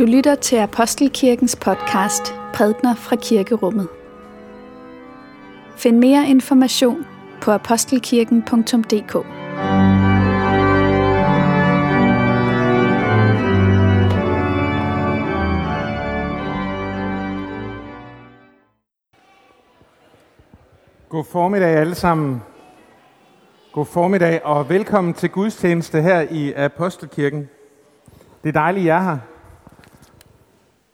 Du lytter til Apostelkirkens podcast Prædner fra Kirkerummet. Find mere information på apostelkirken.dk. God formiddag alle sammen. God formiddag og velkommen til gudstjeneste her i Apostelkirken. Det er dejligt, at I er her.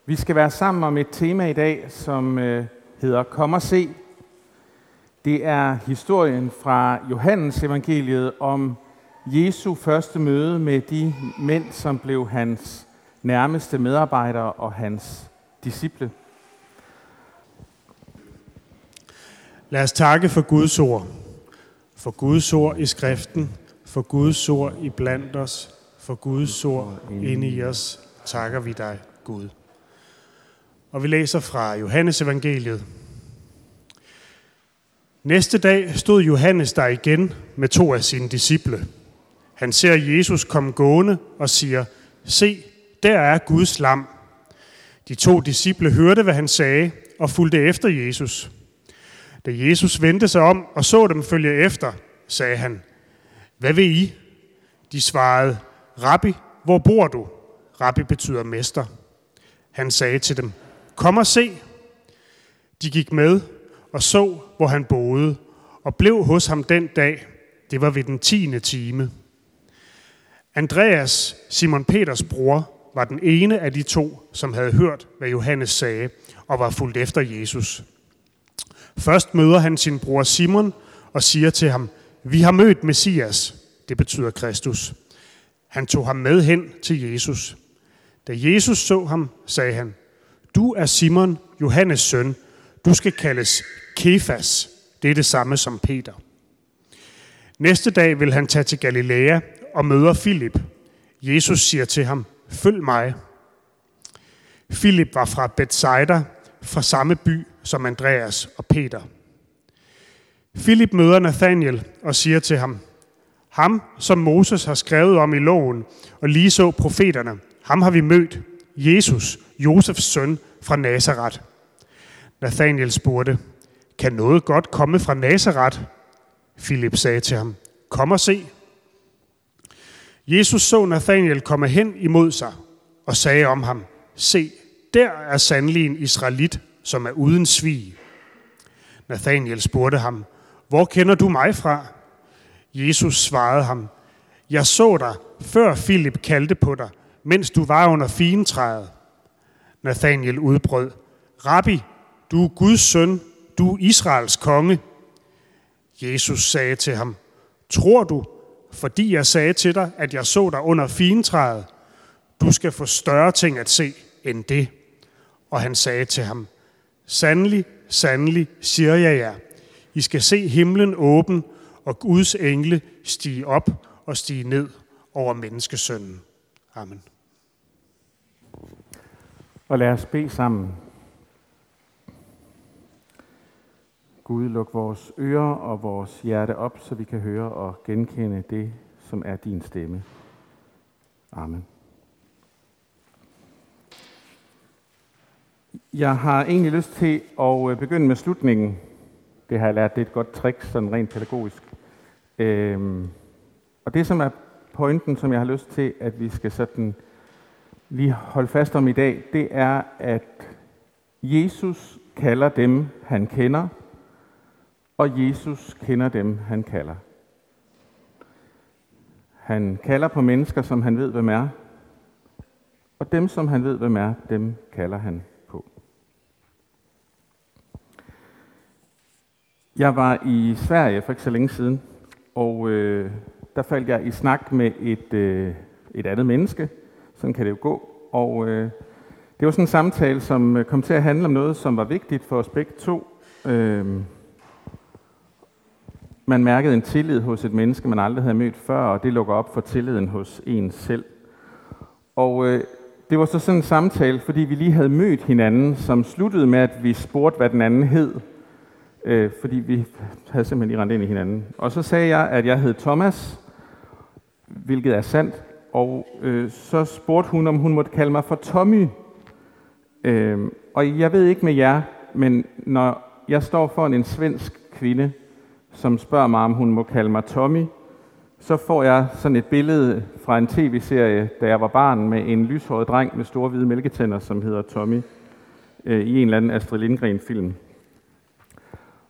Vi skal være sammen om et tema i dag, som øh, hedder Kom og se. Det er historien fra Johannes evangeliet om Jesu første møde med de mænd, som blev hans nærmeste medarbejdere og hans disciple. Lad os takke for Guds ord. For Guds ord i skriften, for Guds ord i blandt os, for Guds ord inde i os, takker vi dig, Gud. Og vi læser fra Johannes evangeliet. Næste dag stod Johannes der igen med to af sine disciple. Han ser Jesus komme gående og siger, Se, der er Guds lam. De to disciple hørte, hvad han sagde, og fulgte efter Jesus. Da Jesus vendte sig om og så dem følge efter, sagde han, Hvad vil I? De svarede, Rabbi, hvor bor du? Rabbi betyder mester. Han sagde til dem, Kom og se. De gik med og så, hvor han boede, og blev hos ham den dag. Det var ved den tiende time. Andreas, Simon Peters bror, var den ene af de to, som havde hørt, hvad Johannes sagde, og var fulgt efter Jesus. Først møder han sin bror Simon og siger til ham, vi har mødt Messias, det betyder Kristus. Han tog ham med hen til Jesus. Da Jesus så ham, sagde han, du er Simon, Johannes søn. Du skal kaldes Kefas. Det er det samme som Peter. Næste dag vil han tage til Galilea og møder Filip. Jesus siger til ham, følg mig. Filip var fra Bethsaida, fra samme by som Andreas og Peter. Filip møder Nathaniel og siger til ham, ham, som Moses har skrevet om i loven, og lige så profeterne, ham har vi mødt, Jesus, Josefs søn fra Nazareth. Nathaniel spurgte, kan noget godt komme fra Nazareth? Filip sagde til ham, kom og se. Jesus så Nathaniel komme hen imod sig og sagde om ham, se, der er sandelig en israelit, som er uden svig. Nathaniel spurgte ham, hvor kender du mig fra? Jesus svarede ham, jeg så dig, før Filip kaldte på dig, mens du var under fintræet. Nathaniel udbrød, Rabbi, du er Guds søn, du er Israels konge. Jesus sagde til ham, tror du, fordi jeg sagde til dig, at jeg så dig under fintræet, du skal få større ting at se end det. Og han sagde til ham, sandelig, sandelig, siger jeg jer, I skal se himlen åben og Guds engle stige op og stige ned over menneskesønnen. Amen. Og lad os bede sammen. Gud, luk vores ører og vores hjerte op, så vi kan høre og genkende det, som er din stemme. Amen. Jeg har egentlig lyst til at øh, begynde med slutningen. Det har jeg lært, det er et godt trick, sådan rent pædagogisk. Øhm, og det, som er pointen, som jeg har lyst til, at vi skal sådan lige holde fast om i dag, det er, at Jesus kalder dem, han kender, og Jesus kender dem, han kalder. Han kalder på mennesker, som han ved, hvem er, og dem, som han ved, hvem er, dem kalder han på. Jeg var i Sverige for ikke så længe siden, og øh, der faldt jeg i snak med et, øh, et andet menneske. Sådan kan det jo gå. Og øh, det var sådan en samtale, som øh, kom til at handle om noget, som var vigtigt for os begge to. Øh, man mærkede en tillid hos et menneske, man aldrig havde mødt før, og det lukker op for tilliden hos en selv. Og øh, det var så sådan en samtale, fordi vi lige havde mødt hinanden, som sluttede med, at vi spurgte, hvad den anden hed. Øh, fordi vi havde simpelthen lige rendt ind i hinanden. Og så sagde jeg, at jeg hed Thomas, hvilket er sandt, og øh, så spurgte hun, om hun måtte kalde mig for Tommy. Øh, og jeg ved ikke med jer, men når jeg står foran en svensk kvinde, som spørger mig, om hun må kalde mig Tommy, så får jeg sådan et billede fra en tv-serie, da jeg var barn, med en lyshåret dreng med store hvide mælketænder, som hedder Tommy, øh, i en eller anden Astrid Lindgren-film.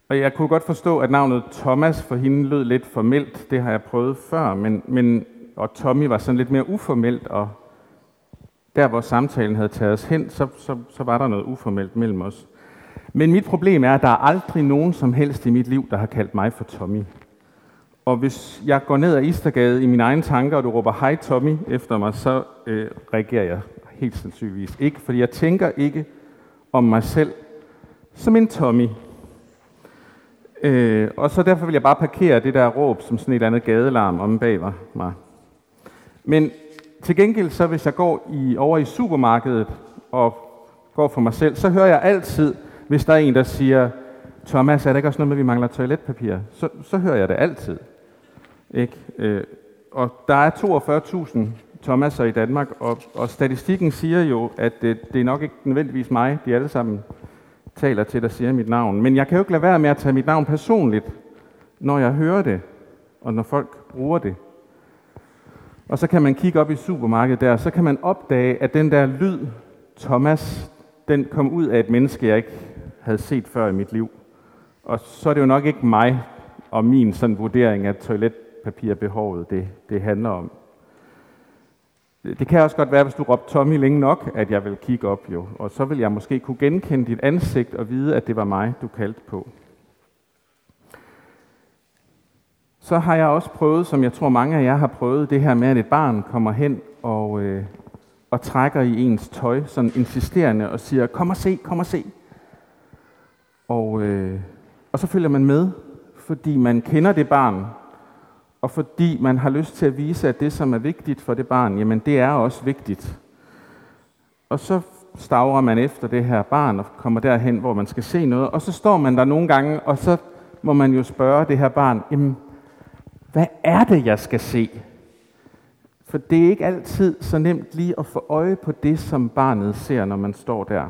Og jeg kunne godt forstå, at navnet Thomas for hende lød lidt formelt. Det har jeg prøvet før, men, men og Tommy var sådan lidt mere uformelt, og der hvor samtalen havde taget os hen, så, så, så var der noget uformelt mellem os. Men mit problem er, at der er aldrig nogen som helst i mit liv, der har kaldt mig for Tommy. Og hvis jeg går ned ad Istergade i mine egne tanker, og du råber hej Tommy efter mig, så øh, reagerer jeg helt sandsynligvis ikke, fordi jeg tænker ikke om mig selv som en Tommy. Øh, og så derfor vil jeg bare parkere det der råb som sådan et eller andet gadelarm om bag mig. Men til gengæld, så hvis jeg går i, over i supermarkedet og går for mig selv, så hører jeg altid, hvis der er en, der siger, Thomas, er der ikke også noget med, at vi mangler toiletpapir? Så, så hører jeg det altid. Ikke? Øh, og der er 42.000 Thomaser i Danmark, og, og statistikken siger jo, at det, det er nok ikke nødvendigvis mig, de alle sammen taler til, der siger mit navn. Men jeg kan jo ikke lade være med at tage mit navn personligt, når jeg hører det, og når folk bruger det. Og så kan man kigge op i supermarkedet der, så kan man opdage, at den der lyd, Thomas, den kom ud af et menneske, jeg ikke havde set før i mit liv. Og så er det jo nok ikke mig og min sådan vurdering af toiletpapirbehovet, det, det handler om. Det kan også godt være, hvis du råbte Tommy længe nok, at jeg vil kigge op jo. Og så vil jeg måske kunne genkende dit ansigt og vide, at det var mig, du kaldte på. Så har jeg også prøvet, som jeg tror mange af jer har prøvet, det her med, at et barn kommer hen og, øh, og trækker i ens tøj, sådan insisterende, og siger, kom og se, kom og se. Og, øh, og så følger man med, fordi man kender det barn, og fordi man har lyst til at vise, at det, som er vigtigt for det barn, jamen det er også vigtigt. Og så stavrer man efter det her barn og kommer derhen, hvor man skal se noget, og så står man der nogle gange, og så må man jo spørge det her barn, jamen, hvad er det, jeg skal se? For det er ikke altid så nemt lige at få øje på det, som barnet ser, når man står der.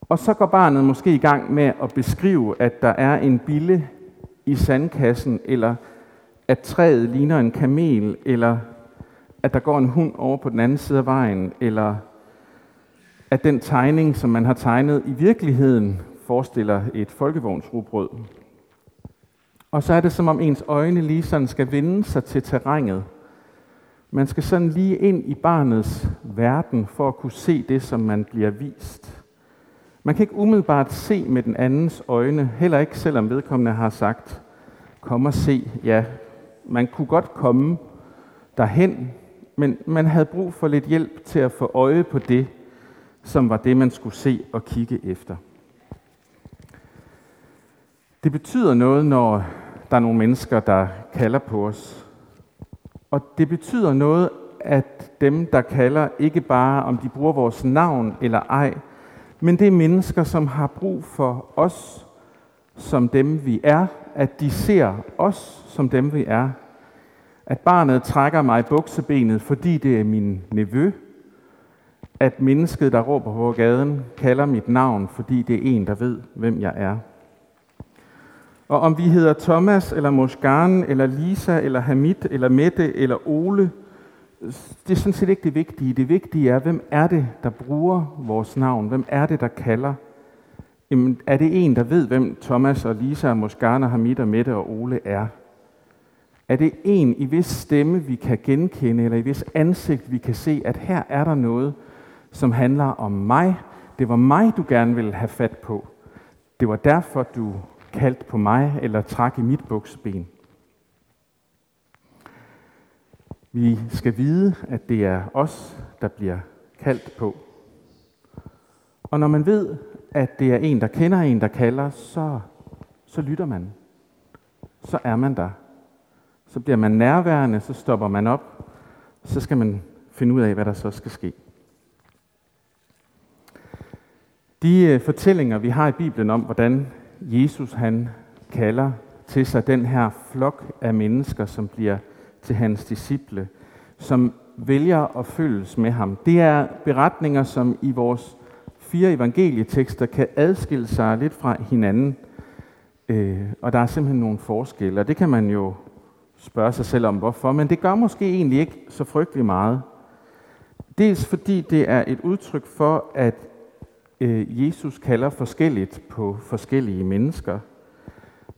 Og så går barnet måske i gang med at beskrive, at der er en bille i sandkassen, eller at træet ligner en kamel, eller at der går en hund over på den anden side af vejen, eller at den tegning, som man har tegnet i virkeligheden, forestiller et folkevognsrugbrød. Og så er det som om ens øjne lige sådan skal vende sig til terrænet. Man skal sådan lige ind i barnets verden for at kunne se det, som man bliver vist. Man kan ikke umiddelbart se med den andens øjne, heller ikke selvom vedkommende har sagt, kom og se, ja, man kunne godt komme derhen, men man havde brug for lidt hjælp til at få øje på det, som var det, man skulle se og kigge efter. Det betyder noget, når der er nogle mennesker, der kalder på os. Og det betyder noget, at dem, der kalder, ikke bare om de bruger vores navn eller ej, men det er mennesker, som har brug for os som dem, vi er, at de ser os som dem, vi er. At barnet trækker mig i buksebenet, fordi det er min nevø. At mennesket, der råber på gaden, kalder mit navn, fordi det er en, der ved, hvem jeg er. Og om vi hedder Thomas, eller Moskan, eller Lisa, eller Hamid, eller Mette, eller Ole, det er sådan set ikke det vigtige. Det vigtige er, hvem er det, der bruger vores navn? Hvem er det, der kalder? Jamen, er det en, der ved, hvem Thomas og Lisa og Moskan og Hamid og Mette og Ole er? Er det en, i hvis stemme vi kan genkende, eller i hvis ansigt vi kan se, at her er der noget, som handler om mig. Det var mig, du gerne ville have fat på. Det var derfor, du kaldt på mig eller trak i mit buksben. Vi skal vide, at det er os, der bliver kaldt på. Og når man ved, at det er en, der kender en, der kalder, så, så lytter man. Så er man der. Så bliver man nærværende, så stopper man op. Så skal man finde ud af, hvad der så skal ske. De øh, fortællinger, vi har i Bibelen om, hvordan Jesus han kalder til sig den her flok af mennesker, som bliver til hans disciple, som vælger at følges med ham. Det er beretninger, som i vores fire evangelietekster kan adskille sig lidt fra hinanden. Øh, og der er simpelthen nogle forskelle, og det kan man jo spørge sig selv om, hvorfor. Men det gør måske egentlig ikke så frygtelig meget. Dels fordi det er et udtryk for, at Øh, Jesus kalder forskelligt på forskellige mennesker.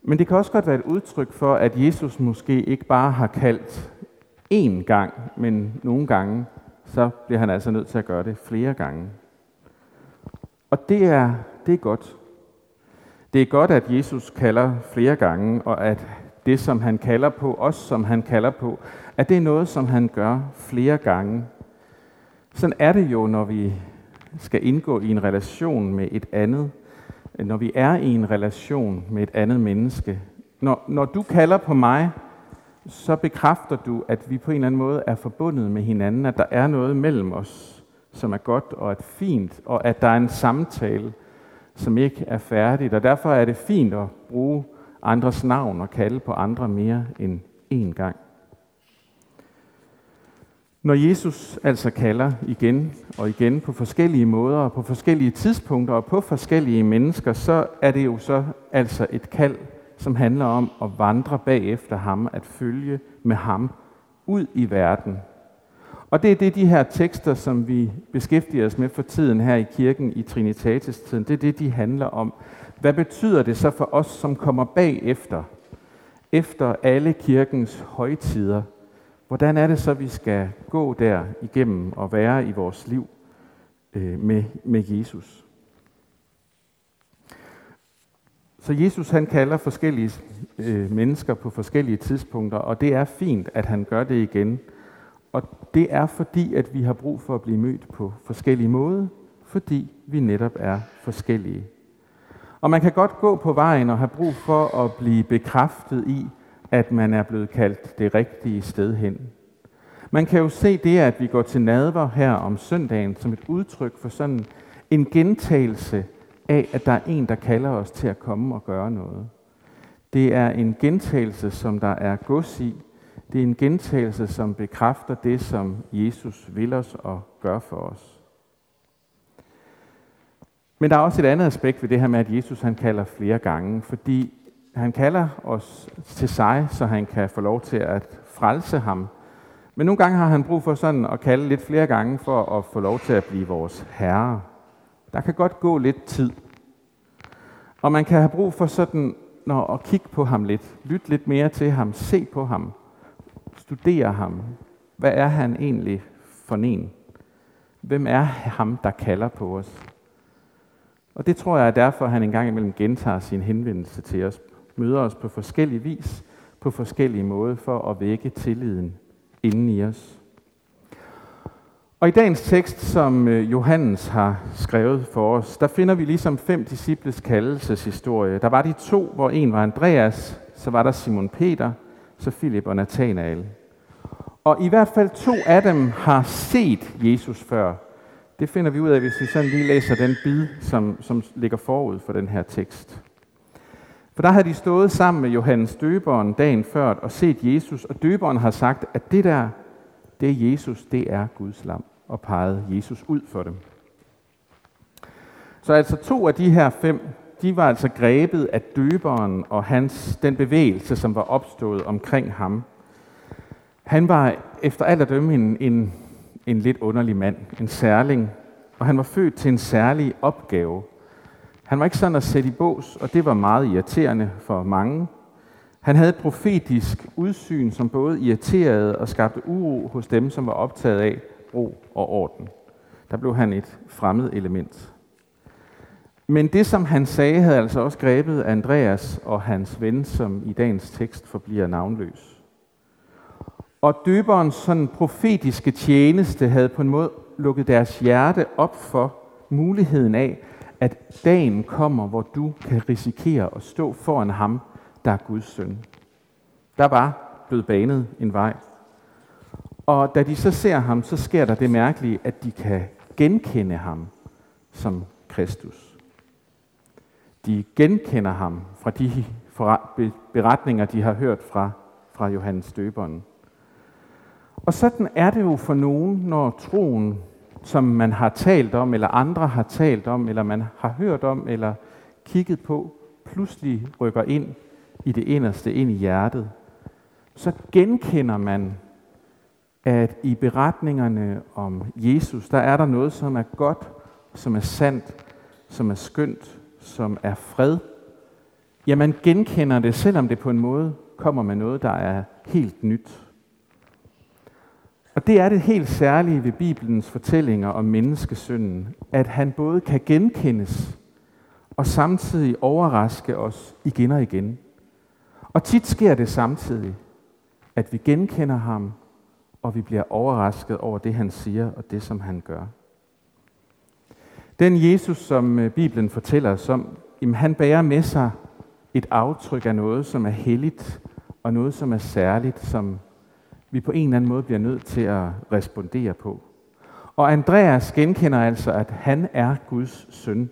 Men det kan også godt være et udtryk for, at Jesus måske ikke bare har kaldt én gang, men nogle gange, så bliver han altså nødt til at gøre det flere gange. Og det er, det er godt. Det er godt, at Jesus kalder flere gange, og at det, som han kalder på, os som han kalder på, at det er noget, som han gør flere gange. Sådan er det jo, når vi skal indgå i en relation med et andet, når vi er i en relation med et andet menneske. Når, når du kalder på mig, så bekræfter du, at vi på en eller anden måde er forbundet med hinanden, at der er noget mellem os, som er godt og er fint, og at der er en samtale, som ikke er færdigt. Og derfor er det fint at bruge andres navn og kalde på andre mere end én gang. Når Jesus altså kalder igen og igen på forskellige måder, på forskellige tidspunkter og på forskellige mennesker, så er det jo så altså et kald, som handler om at vandre bagefter ham, at følge med ham ud i verden. Og det er det, de her tekster, som vi beskæftiger os med for tiden her i kirken i Trinitatis-tiden, det er det, de handler om. Hvad betyder det så for os, som kommer bagefter, efter alle kirkens højtider, Hvordan er det så, vi skal gå der igennem og være i vores liv øh, med, med Jesus? Så Jesus han kalder forskellige øh, mennesker på forskellige tidspunkter, og det er fint, at han gør det igen. Og det er fordi, at vi har brug for at blive mødt på forskellige måder, fordi vi netop er forskellige. Og man kan godt gå på vejen og have brug for at blive bekræftet i, at man er blevet kaldt det rigtige sted hen. Man kan jo se det, at vi går til nadver her om søndagen, som et udtryk for sådan en gentagelse af, at der er en, der kalder os til at komme og gøre noget. Det er en gentagelse, som der er gods i. Det er en gentagelse, som bekræfter det, som Jesus vil os og gør for os. Men der er også et andet aspekt ved det her med, at Jesus han kalder flere gange, fordi han kalder os til sig, så han kan få lov til at frelse ham. Men nogle gange har han brug for sådan at kalde lidt flere gange for at få lov til at blive vores herre. Der kan godt gå lidt tid. Og man kan have brug for sådan når, at kigge på ham lidt, lytte lidt mere til ham, se på ham, studere ham. Hvad er han egentlig for en? Hvem er ham, der kalder på os? Og det tror jeg er derfor, at han engang imellem gentager sin henvendelse til os møder os på forskellige vis, på forskellige måder, for at vække tilliden inden i os. Og i dagens tekst, som øh, Johannes har skrevet for os, der finder vi ligesom fem disciples kaldelseshistorie. Der var de to, hvor en var Andreas, så var der Simon Peter, så Philip og Nathanael. Og i hvert fald to af dem har set Jesus før. Det finder vi ud af, hvis vi sådan lige læser den bid, som, som ligger forud for den her tekst. For der havde de stået sammen med Johannes døberen dagen før og set Jesus, og døberen har sagt, at det der, det er Jesus, det er Guds lam, og peget Jesus ud for dem. Så altså to af de her fem, de var altså grebet af døberen og hans, den bevægelse, som var opstået omkring ham. Han var efter alt at dømme en, en, en lidt underlig mand, en særling, og han var født til en særlig opgave – han var ikke sådan at sætte i bås, og det var meget irriterende for mange. Han havde et profetisk udsyn, som både irriterede og skabte uro hos dem, som var optaget af ro og orden. Der blev han et fremmed element. Men det, som han sagde, havde altså også grebet Andreas og hans ven, som i dagens tekst forbliver navnløs. Og døberens sådan profetiske tjeneste havde på en måde lukket deres hjerte op for muligheden af, at dagen kommer, hvor du kan risikere at stå foran ham, der er Guds søn. Der var blevet banet en vej. Og da de så ser ham, så sker der det mærkelige, at de kan genkende ham som Kristus. De genkender ham fra de beretninger, de har hørt fra, fra Johannes Døberen. Og sådan er det jo for nogen, når troen, som man har talt om, eller andre har talt om, eller man har hørt om, eller kigget på, pludselig rykker ind i det inderste, ind i hjertet, så genkender man, at i beretningerne om Jesus, der er der noget, som er godt, som er sandt, som er skønt, som er fred. Ja, man genkender det, selvom det på en måde kommer med noget, der er helt nyt. Og det er det helt særlige ved Bibelens fortællinger om menneskesynden, at han både kan genkendes og samtidig overraske os igen og igen. Og tit sker det samtidig, at vi genkender ham, og vi bliver overrasket over det, han siger og det, som han gør. Den Jesus, som øh, Bibelen fortæller os om, jamen, han bærer med sig et aftryk af noget, som er helligt, og noget, som er særligt, som vi på en eller anden måde bliver nødt til at respondere på. Og Andreas genkender altså, at han er Guds søn.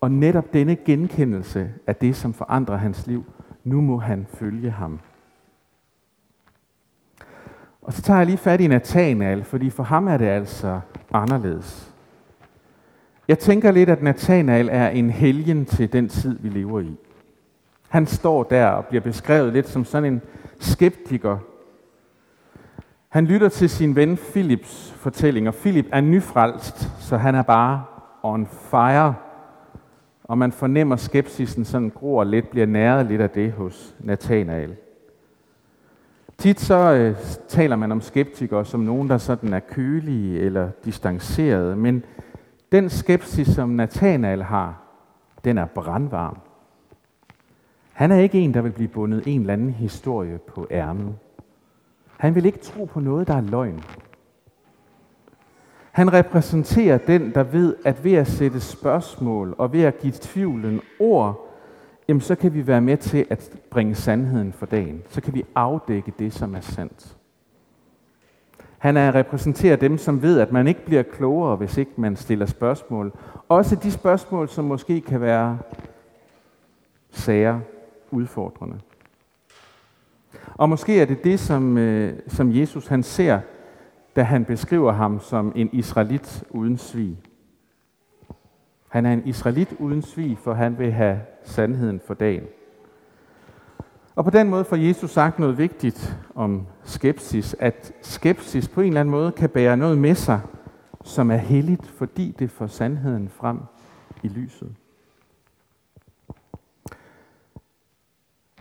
Og netop denne genkendelse af det, som forandrer hans liv, nu må han følge ham. Og så tager jeg lige fat i Nathanael, fordi for ham er det altså anderledes. Jeg tænker lidt, at Nathanael er en helgen til den tid, vi lever i. Han står der og bliver beskrevet lidt som sådan en skeptiker. Han lytter til sin ven Philips fortælling, og Philip er nyfrelst, så han er bare on fire. Og man fornemmer skepsisen sådan gror lidt, bliver næret lidt af det hos Nathanael. Tit så øh, taler man om skeptikere som nogen, der sådan er kølige eller distancerede, men den skepsis, som Nathanael har, den er brandvarm. Han er ikke en, der vil blive bundet en eller anden historie på ærmet. Han vil ikke tro på noget, der er løgn. Han repræsenterer den, der ved, at ved at sætte spørgsmål og ved at give tvivlen ord, jamen så kan vi være med til at bringe sandheden for dagen. Så kan vi afdække det, som er sandt. Han er repræsenterer dem, som ved, at man ikke bliver klogere, hvis ikke man stiller spørgsmål. Også de spørgsmål, som måske kan være sager, udfordrende. Og måske er det det, som, øh, som Jesus han ser, da han beskriver ham som en israelit uden svig. Han er en israelit uden svig, for han vil have sandheden for dagen. Og på den måde får Jesus sagt noget vigtigt om skepsis, at skepsis på en eller anden måde kan bære noget med sig, som er helligt, fordi det får sandheden frem i lyset.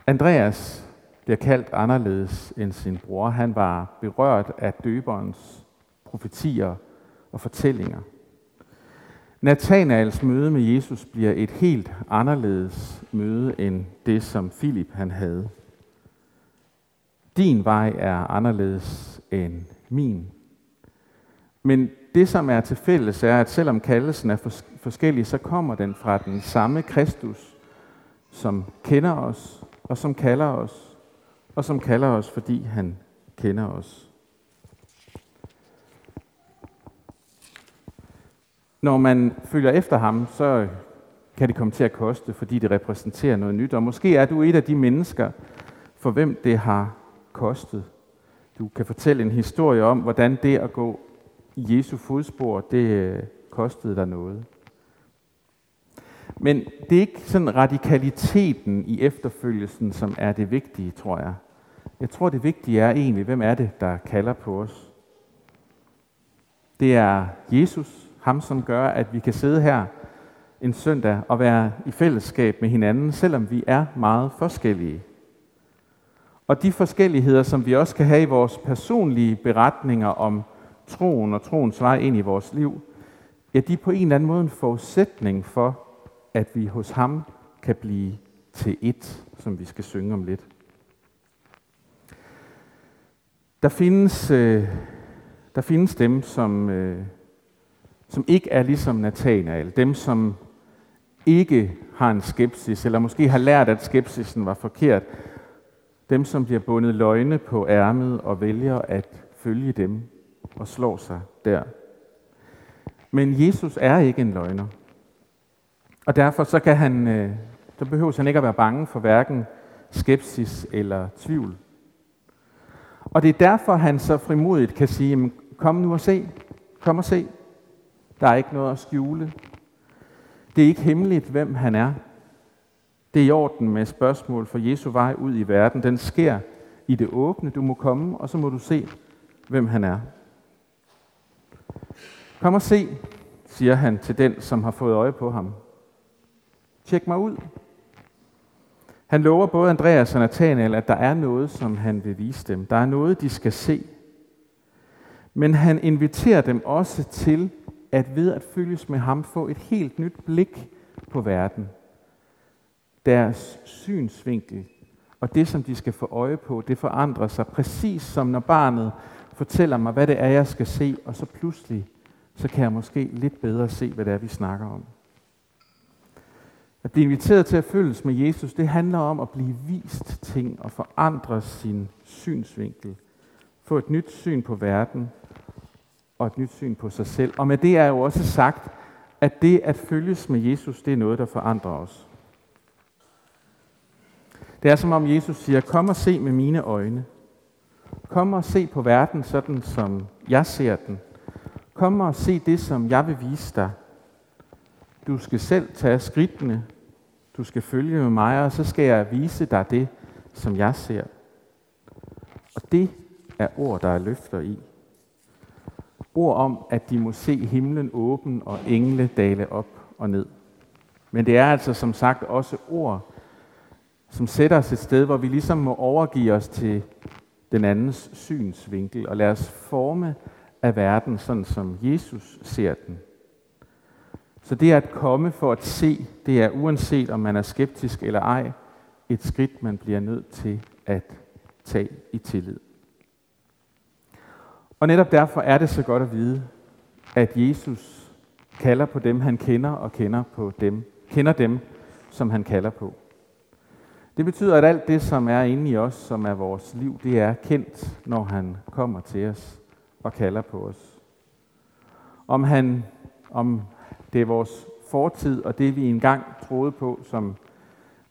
Andreas bliver kaldt anderledes end sin bror. Han var berørt af døberens profetier og fortællinger. Nathanaels møde med Jesus bliver et helt anderledes møde end det, som Filip han havde. Din vej er anderledes end min. Men det, som er til fælles, er, at selvom kaldelsen er forskellig, så kommer den fra den samme Kristus, som kender os, og som kalder os, og som kalder os, fordi han kender os. Når man følger efter ham, så kan det komme til at koste, fordi det repræsenterer noget nyt. Og måske er du et af de mennesker, for hvem det har kostet. Du kan fortælle en historie om, hvordan det at gå i Jesu fodspor, det øh, kostede dig noget. Men det er ikke sådan radikaliteten i efterfølgelsen, som er det vigtige, tror jeg. Jeg tror, det vigtige er egentlig, hvem er det, der kalder på os? Det er Jesus, ham som gør, at vi kan sidde her en søndag og være i fællesskab med hinanden, selvom vi er meget forskellige. Og de forskelligheder, som vi også kan have i vores personlige beretninger om troen og troens vej ind i vores liv, ja, de er på en eller anden måde en forudsætning for, at vi hos ham kan blive til et, som vi skal synge om lidt. Der findes, øh, der findes dem, som, øh, som ikke er ligesom Nathanael. Dem, som ikke har en skepsis, eller måske har lært, at skepsisen var forkert. Dem, som bliver bundet løgne på ærmet og vælger at følge dem og slår sig der. Men Jesus er ikke en løgner. Og derfor så, kan han, øh, så behøver han ikke at være bange for hverken skepsis eller tvivl. Og det er derfor, han så frimodigt kan sige, kom nu og se, kom og se. Der er ikke noget at skjule. Det er ikke hemmeligt, hvem han er. Det er i orden med spørgsmål for Jesu vej ud i verden. Den sker i det åbne. Du må komme, og så må du se, hvem han er. Kom og se, siger han til den, som har fået øje på ham. Tjek mig ud. Han lover både Andreas og Nathanael, at der er noget, som han vil vise dem. Der er noget, de skal se. Men han inviterer dem også til at ved at følges med ham få et helt nyt blik på verden. Deres synsvinkel og det, som de skal få øje på, det forandrer sig præcis som når barnet fortæller mig, hvad det er, jeg skal se, og så pludselig, så kan jeg måske lidt bedre se, hvad det er, vi snakker om. At blive inviteret til at følges med Jesus, det handler om at blive vist ting og forandre sin synsvinkel. Få et nyt syn på verden og et nyt syn på sig selv. Og med det er jo også sagt, at det at følges med Jesus, det er noget, der forandrer os. Det er som om Jesus siger, kom og se med mine øjne. Kom og se på verden sådan, som jeg ser den. Kom og se det, som jeg vil vise dig. Du skal selv tage skridtene. Du skal følge med mig, og så skal jeg vise dig det, som jeg ser. Og det er ord, der er løfter i. Ord om, at de må se himlen åben og engle dale op og ned. Men det er altså som sagt også ord, som sætter os et sted, hvor vi ligesom må overgive os til den andens synsvinkel og lade os forme af verden, sådan som Jesus ser den. Så det at komme for at se, det er uanset om man er skeptisk eller ej, et skridt, man bliver nødt til at tage i tillid. Og netop derfor er det så godt at vide, at Jesus kalder på dem, han kender, og kender på dem, kender dem, som han kalder på. Det betyder, at alt det, som er inde i os, som er vores liv, det er kendt, når han kommer til os og kalder på os. Om, han, om det er vores fortid og det, vi engang troede på, som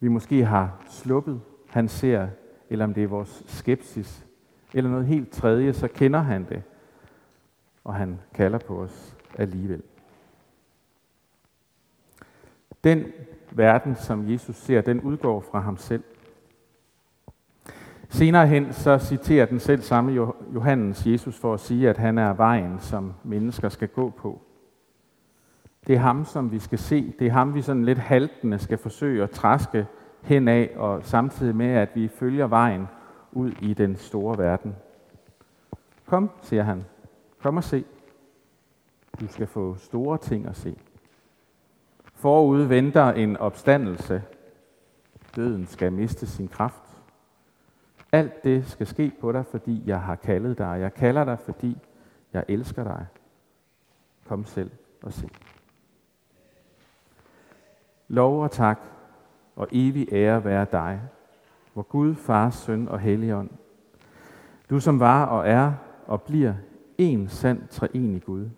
vi måske har sluppet, han ser, eller om det er vores skepsis, eller noget helt tredje, så kender han det, og han kalder på os alligevel. Den verden, som Jesus ser, den udgår fra ham selv. Senere hen så citerer den selv samme Johannes Jesus for at sige, at han er vejen, som mennesker skal gå på. Det er ham, som vi skal se. Det er ham, vi sådan lidt haltende skal forsøge at træske hen af, og samtidig med, at vi følger vejen ud i den store verden. Kom, siger han. Kom og se. Du skal få store ting at se. Forud venter en opstandelse. Døden skal miste sin kraft. Alt det skal ske på dig, fordi jeg har kaldet dig. Jeg kalder dig, fordi jeg elsker dig. Kom selv og se. Lov og tak og evig ære være dig, hvor Gud, Far, Søn og Helligånd, du som var og er og bliver en sand treenig Gud,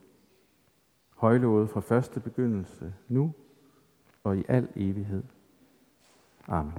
højlovet fra første begyndelse, nu og i al evighed. Amen.